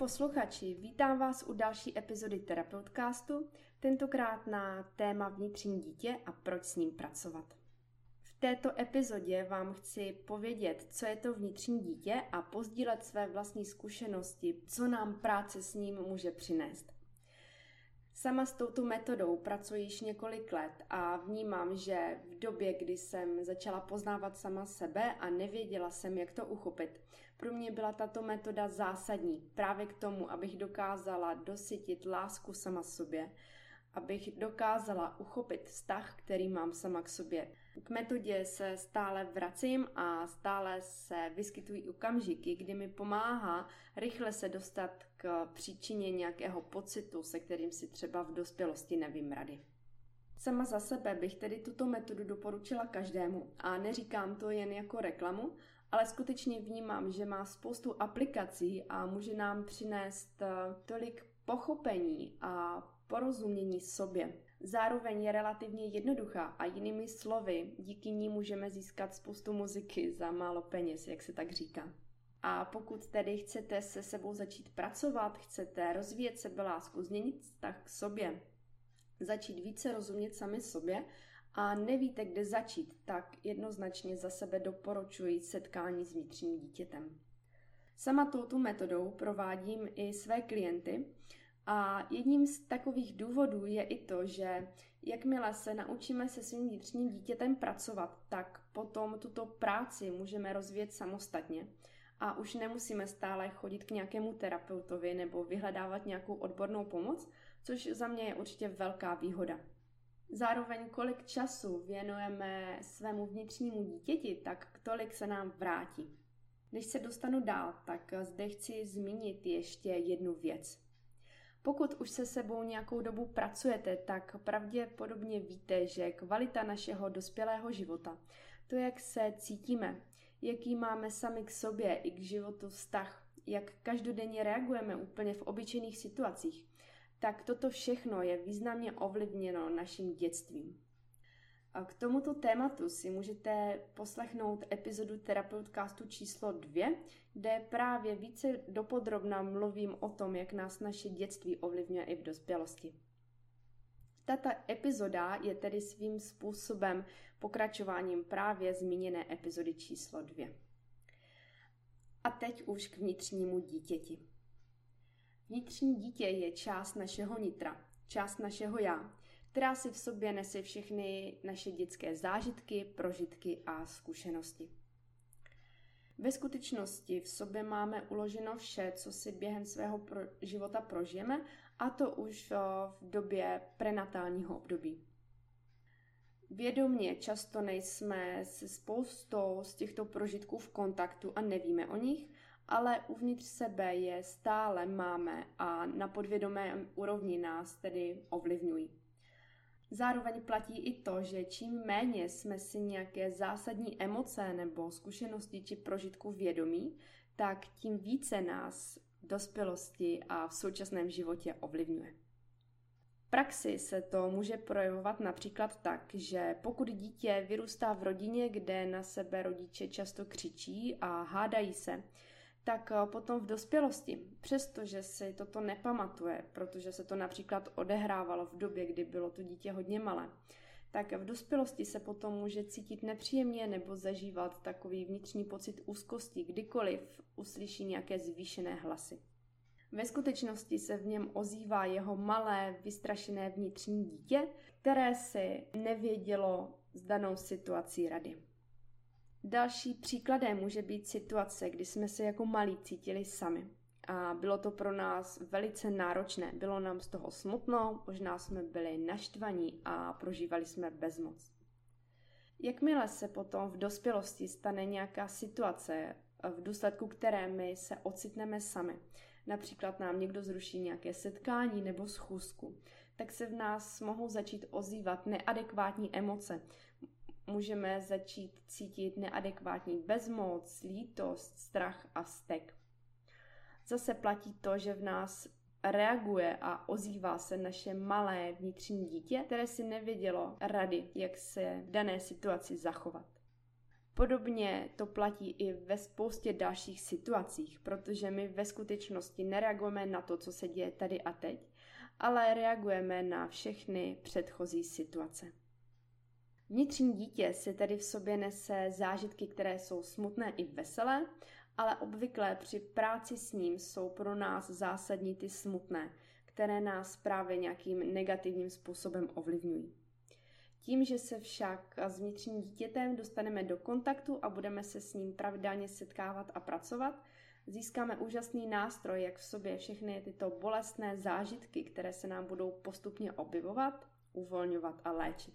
posluchači, vítám vás u další epizody Terapeutcastu, tentokrát na téma vnitřní dítě a proč s ním pracovat. V této epizodě vám chci povědět, co je to vnitřní dítě a pozdílet své vlastní zkušenosti, co nám práce s ním může přinést. Sama s touto metodou pracuji již několik let a vnímám, že v době, kdy jsem začala poznávat sama sebe a nevěděla jsem, jak to uchopit, pro mě byla tato metoda zásadní právě k tomu, abych dokázala dosytit lásku sama sobě abych dokázala uchopit vztah, který mám sama k sobě. K metodě se stále vracím a stále se vyskytují okamžiky, kdy mi pomáhá rychle se dostat k příčině nějakého pocitu, se kterým si třeba v dospělosti nevím rady. Sama za sebe bych tedy tuto metodu doporučila každému a neříkám to jen jako reklamu, ale skutečně vnímám, že má spoustu aplikací a může nám přinést eh, tolik pochopení a porozumění sobě. Zároveň je relativně jednoduchá a jinými slovy, díky ní můžeme získat spoustu muziky za málo peněz, jak se tak říká. A pokud tedy chcete se sebou začít pracovat, chcete rozvíjet sebelásku, změnit vztah k sobě, začít více rozumět sami sobě a nevíte, kde začít, tak jednoznačně za sebe doporučuji setkání s vnitřním dítětem. Sama touto metodou provádím i své klienty a jedním z takových důvodů je i to, že jakmile se naučíme se svým vnitřním dítětem pracovat, tak potom tuto práci můžeme rozvíjet samostatně a už nemusíme stále chodit k nějakému terapeutovi nebo vyhledávat nějakou odbornou pomoc, což za mě je určitě velká výhoda. Zároveň kolik času věnujeme svému vnitřnímu dítěti, tak tolik se nám vrátí. Když se dostanu dál, tak zde chci zmínit ještě jednu věc. Pokud už se sebou nějakou dobu pracujete, tak pravděpodobně víte, že kvalita našeho dospělého života, to, jak se cítíme, jaký máme sami k sobě i k životu vztah, jak každodenně reagujeme úplně v obyčejných situacích, tak toto všechno je významně ovlivněno naším dětstvím. K tomuto tématu si můžete poslechnout epizodu Terapeutcastu číslo 2, kde právě více dopodrobna mluvím o tom, jak nás naše dětství ovlivňuje i v dospělosti. Tato epizoda je tedy svým způsobem pokračováním právě zmíněné epizody číslo 2. A teď už k vnitřnímu dítěti. Vnitřní dítě je část našeho nitra, část našeho já, která si v sobě nese všechny naše dětské zážitky, prožitky a zkušenosti. Ve skutečnosti v sobě máme uloženo vše, co si během svého pro- života prožijeme, a to už v době prenatálního období. Vědomně často nejsme se spoustou z těchto prožitků v kontaktu a nevíme o nich, ale uvnitř sebe je stále máme a na podvědomé úrovni nás tedy ovlivňují. Zároveň platí i to, že čím méně jsme si nějaké zásadní emoce nebo zkušenosti či prožitku vědomí, tak tím více nás v dospělosti a v současném životě ovlivňuje. V praxi se to může projevovat například tak, že pokud dítě vyrůstá v rodině, kde na sebe rodiče často křičí a hádají se, tak eh, potom v dospělosti, přestože si toto nepamatuje, protože se to například odehrávalo v době, kdy bylo to dítě hodně malé, tak v dospělosti se potom může cítit nepříjemně nebo zažívat takový vnitřní pocit úzkosti, kdykoliv uslyší nějaké zvýšené hlasy. Ve skutečnosti se v něm ozývá jeho malé, vystrašené vnitřní dítě, které si nevědělo s danou situací rady. Další příkladem může být situace, kdy jsme se jako malí cítili sami. A bylo to pro nás velice náročné. Bylo nám z toho smutno, možná jsme byli naštvaní a prožívali jsme bezmoc. Jakmile se potom v dospělosti stane nějaká situace, v důsledku které my se ocitneme sami, například nám někdo zruší nějaké setkání nebo schůzku, tak se v nás mohou začít ozývat neadekvátní emoce můžeme začít cítit neadekvátní bezmoc, lítost, strach a vztek. Zase platí to, že v nás reaguje a ozývá se naše malé vnitřní dítě, které si nevědělo rady, jak se v dané situaci zachovat. Podobně to platí i ve spoustě dalších situacích, protože my ve skutečnosti nereagujeme na to, co se děje tady a teď, ale reagujeme na všechny předchozí situace. Vnitřní dítě si tedy v sobě nese zážitky, které jsou smutné i veselé, ale obvykle při práci s ním jsou pro nás zásadní ty smutné, které nás právě nějakým negativním způsobem ovlivňují. Tím, že se však s vnitřním dítětem dostaneme do kontaktu a budeme se s ním pravidelně setkávat a pracovat, získáme úžasný nástroj, jak v sobě všechny tyto bolestné zážitky, které se nám budou postupně objevovat, uvolňovat a léčit.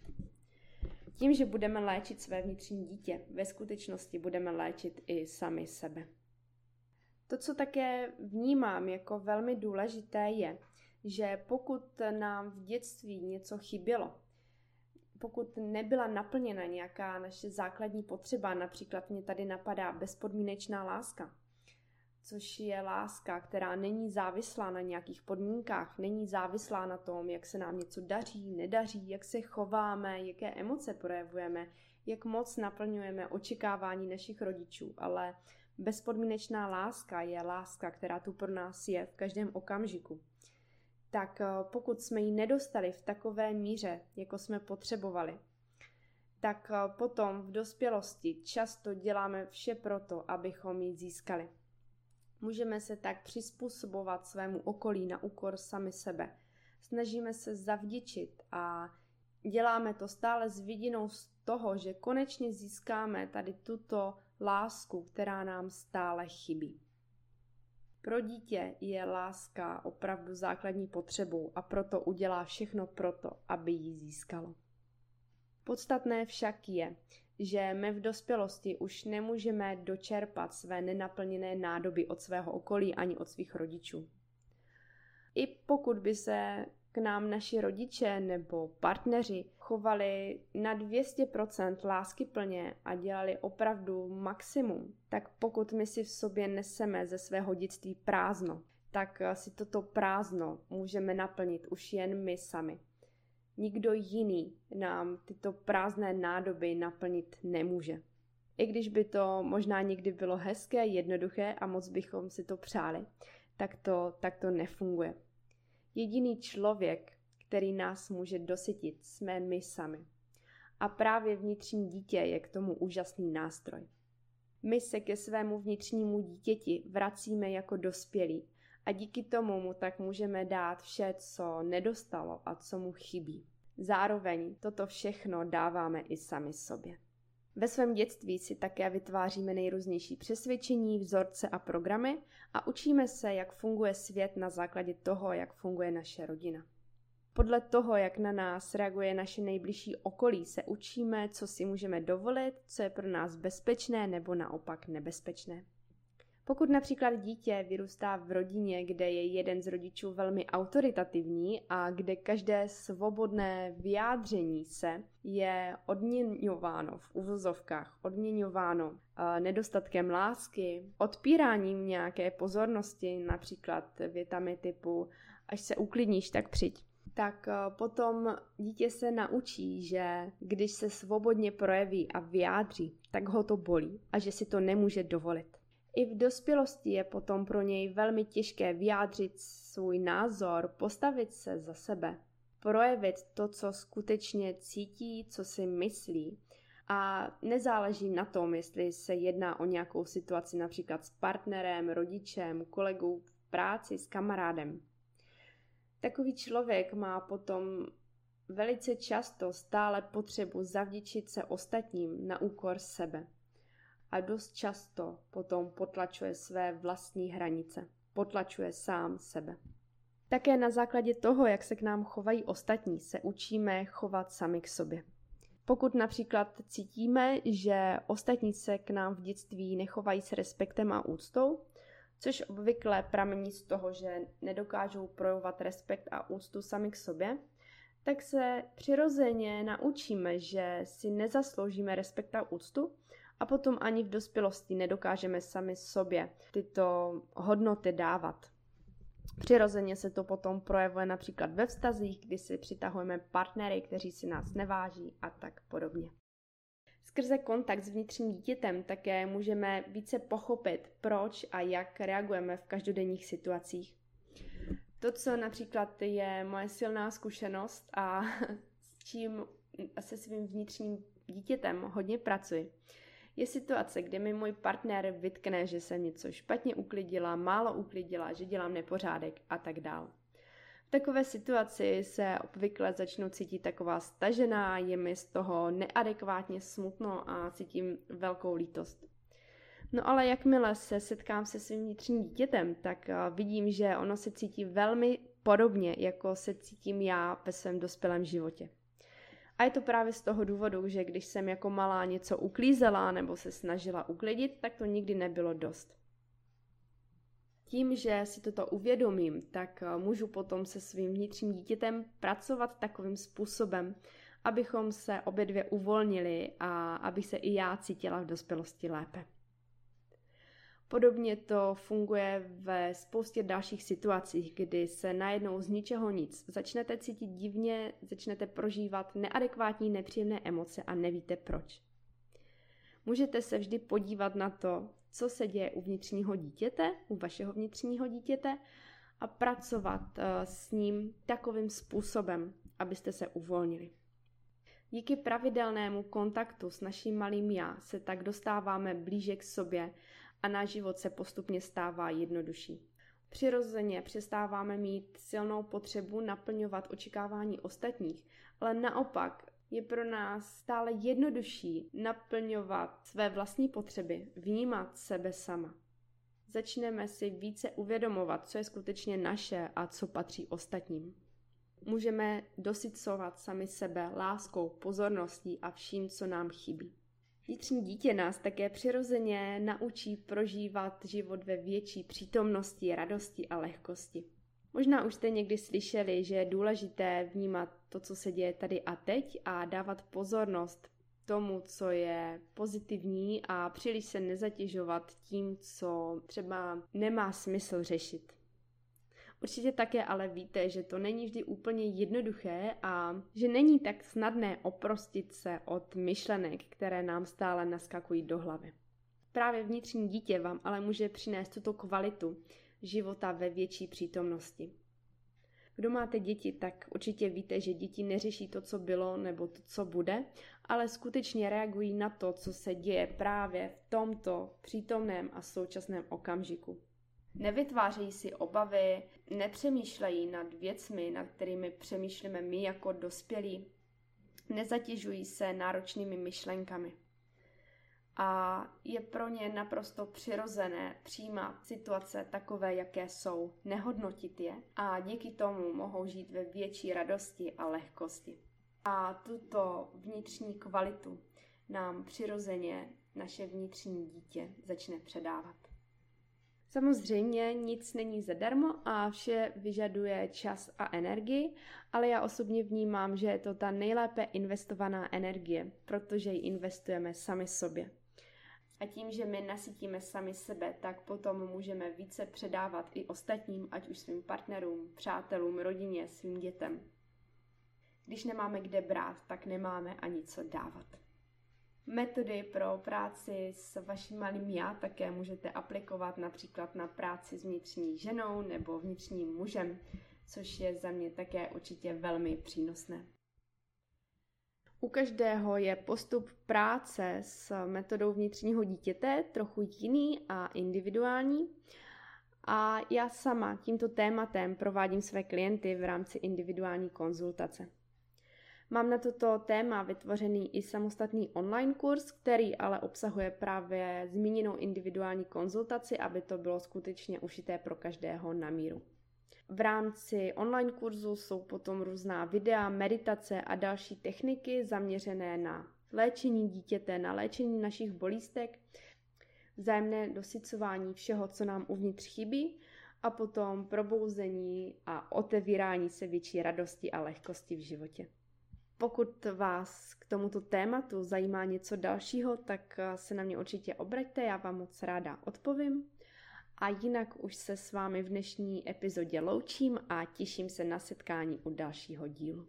Tím, že budeme léčit své vnitřní dítě, ve skutečnosti budeme léčit i sami sebe. To, co také vnímám jako velmi důležité, je, že pokud nám v dětství něco chybělo, pokud nebyla naplněna nějaká naše základní potřeba, například mě tady napadá bezpodmínečná láska, což je láska, která není závislá na nějakých podmínkách, není závislá na tom, jak se nám něco daří, nedaří, jak se chováme, jaké emoce projevujeme, jak moc naplňujeme očekávání našich rodičů, ale bezpodmínečná láska je láska, která tu pro nás je v každém okamžiku. Tak eh, pokud jsme ji nedostali v takové míře, jako jsme potřebovali, tak eh, potom v dospělosti často děláme vše proto, abychom ji získali. Můžeme se tak přizpůsobovat svému okolí na úkor sami sebe. Snažíme se zavděčit a děláme to stále s vidinou z toho, že konečně získáme tady tuto lásku, která nám stále chybí. Pro dítě je láska opravdu základní potřebou a proto udělá všechno proto, aby ji získalo. Podstatné však je, že my v dospělosti už nemůžeme dočerpat své nenaplněné nádoby od svého okolí ani od svých rodičů. I pokud by se k nám naši rodiče nebo partneři chovali na 200% lásky plně a dělali opravdu maximum, tak pokud my si v sobě neseme ze svého dětství prázdno, tak si toto prázdno můžeme naplnit už jen my sami. Nikdo jiný nám tyto prázdné nádoby naplnit nemůže. I když by to možná někdy bylo hezké, jednoduché a moc bychom si to přáli, tak to, tak to nefunguje. Jediný člověk, který nás může dosytit, jsme my sami. A právě vnitřní dítě je k tomu úžasný nástroj. My se ke svému vnitřnímu dítěti vracíme jako dospělí a díky tomu mu tak můžeme dát vše, co nedostalo a co mu chybí. Zároveň toto všechno dáváme i sami sobě. Ve svém dětství si také vytváříme nejrůznější přesvědčení, vzorce a programy a učíme se, jak funguje svět na základě toho, jak funguje naše rodina. Podle toho, jak na nás reaguje naše nejbližší okolí, se učíme, co si můžeme dovolit, co je pro nás bezpečné nebo naopak nebezpečné. Pokud například dítě vyrůstá v rodině, kde je jeden z rodičů velmi autoritativní a kde každé svobodné vyjádření se je odměňováno v uvozovkách, odměňováno uh, nedostatkem lásky, odpíráním nějaké pozornosti, například větami typu až se uklidníš, tak přijď tak uh, potom dítě se naučí, že když se svobodně projeví a vyjádří, tak ho to bolí a že si to nemůže dovolit. I v dospělosti je potom pro něj velmi těžké vyjádřit svůj názor, postavit se za sebe, projevit to, co skutečně cítí, co si myslí. A nezáleží na tom, jestli se jedná o nějakou situaci například s partnerem, rodičem, kolegou v práci, s kamarádem. Takový člověk má potom velice často stále potřebu zavděčit se ostatním na úkor sebe a dost často potom potlačuje své vlastní hranice. Potlačuje sám sebe. Také na základě toho, jak se k nám chovají ostatní, se učíme chovat sami k sobě. Pokud například cítíme, že ostatní se k nám v dětství nechovají s respektem a úctou, což obvykle pramení z toho, že nedokážou projevovat respekt a úctu sami k sobě, tak se přirozeně naučíme, že si nezasloužíme respekt a úctu a potom ani v dospělosti nedokážeme sami sobě tyto hodnoty dávat. Přirozeně se to potom projevuje například ve vztazích, kdy si přitahujeme partnery, kteří si nás neváží a tak podobně. Skrze kontakt s vnitřním dítětem také můžeme více pochopit, proč a jak reagujeme v každodenních situacích. To, co například je moje silná zkušenost a s čím se svým vnitřním dítětem hodně pracuji, je situace, kde mi můj partner vytkne, že jsem něco špatně uklidila, málo uklidila, že dělám nepořádek a tak dál. V takové situaci se obvykle začnu cítit taková stažená, je mi z toho neadekvátně smutno a cítím velkou lítost. No ale jakmile se setkám se svým vnitřním dítětem, tak eh, vidím, že ono se cítí velmi podobně, jako se cítím já ve svém dospělém životě. A je to právě z toho důvodu, že když jsem jako malá něco uklízela nebo se snažila uklidit, tak to nikdy nebylo dost. Tím, že si toto uvědomím, tak eh, můžu potom se svým vnitřním dítětem pracovat takovým způsobem, abychom se obě dvě uvolnili a aby se i já cítila v dospělosti lépe. Podobně to funguje ve spoustě dalších situacích, kdy se najednou z ničeho nic začnete cítit divně, začnete prožívat neadekvátní nepříjemné emoce a nevíte proč. Můžete se vždy podívat na to, co se děje u vnitřního dítěte, u vašeho vnitřního dítěte a pracovat eh, s ním takovým způsobem, abyste se uvolnili. Díky pravidelnému kontaktu s naším malým já se tak dostáváme blíže k sobě a náš život se postupně stává jednodušší. Přirozeně přestáváme mít silnou potřebu naplňovat očekávání ostatních, ale naopak je pro nás stále jednodušší naplňovat své vlastní potřeby, vnímat sebe sama. Začneme si více uvědomovat, co je skutečně naše a co patří ostatním. Můžeme dosycovat sami sebe láskou, pozorností a vším, co nám chybí. Vnitřní dítě nás také přirozeně naučí prožívat život ve větší přítomnosti, radosti a lehkosti. Možná už jste někdy slyšeli, že je důležité vnímat to, co se děje tady a teď a dávat pozornost tomu, co je pozitivní a příliš se nezatěžovat tím, co třeba nemá smysl řešit. Určitě také ale víte, že to není vždy úplně jednoduché a že není tak snadné oprostit se od myšlenek, které nám stále naskakují do hlavy. Právě vnitřní dítě vám ale může přinést tuto kvalitu života ve větší přítomnosti. Kdo máte děti, tak určitě víte, že děti neřeší to, co bylo nebo to, co bude, ale skutečně reagují na to, co se děje právě v tomto přítomném a současném okamžiku. Nevytvářejí si obavy, nepřemýšlejí nad věcmi, nad kterými přemýšlíme my jako dospělí, nezatěžují se náročnými myšlenkami. A je pro ně naprosto přirozené přijímat situace takové, jaké jsou, nehodnotit je a díky tomu mohou žít ve větší radosti a lehkosti. A tuto vnitřní kvalitu nám přirozeně naše vnitřní dítě začne předávat. Samozřejmě nic není zadarmo a vše vyžaduje čas a energii, ale já osobně vnímám, že je to ta nejlépe investovaná energie, protože ji investujeme sami sobě. A tím, že my nasytíme sami sebe, tak potom můžeme více předávat i ostatním, ať už svým partnerům, přátelům, rodině, svým dětem. Když nemáme kde brát, tak nemáme ani co dávat. Metody pro práci s vaším malým já také můžete aplikovat například na práci s vnitřní ženou nebo vnitřním mužem, což je za mě také určitě velmi přínosné. U každého je postup práce s metodou vnitřního dítěte trochu jiný a individuální. A já sama tímto tématem provádím své klienty v rámci individuální konzultace. Mám na toto téma vytvořený i samostatný online kurz, který ale obsahuje právě zmíněnou individuální konzultaci, aby to bylo skutečně ušité pro každého na míru. V rámci online kurzu jsou potom různá videa, meditace a další techniky zaměřené na léčení dítěte, na léčení našich bolístek, vzájemné dosycování všeho, co nám uvnitř chybí a potom probouzení a otevírání se větší radosti a lehkosti v životě. Pokud vás k tomuto tématu zajímá něco dalšího, tak se na mě určitě obraťte, já vám moc ráda odpovím. A jinak už se s vámi v dnešní epizodě loučím a těším se na setkání u dalšího dílu.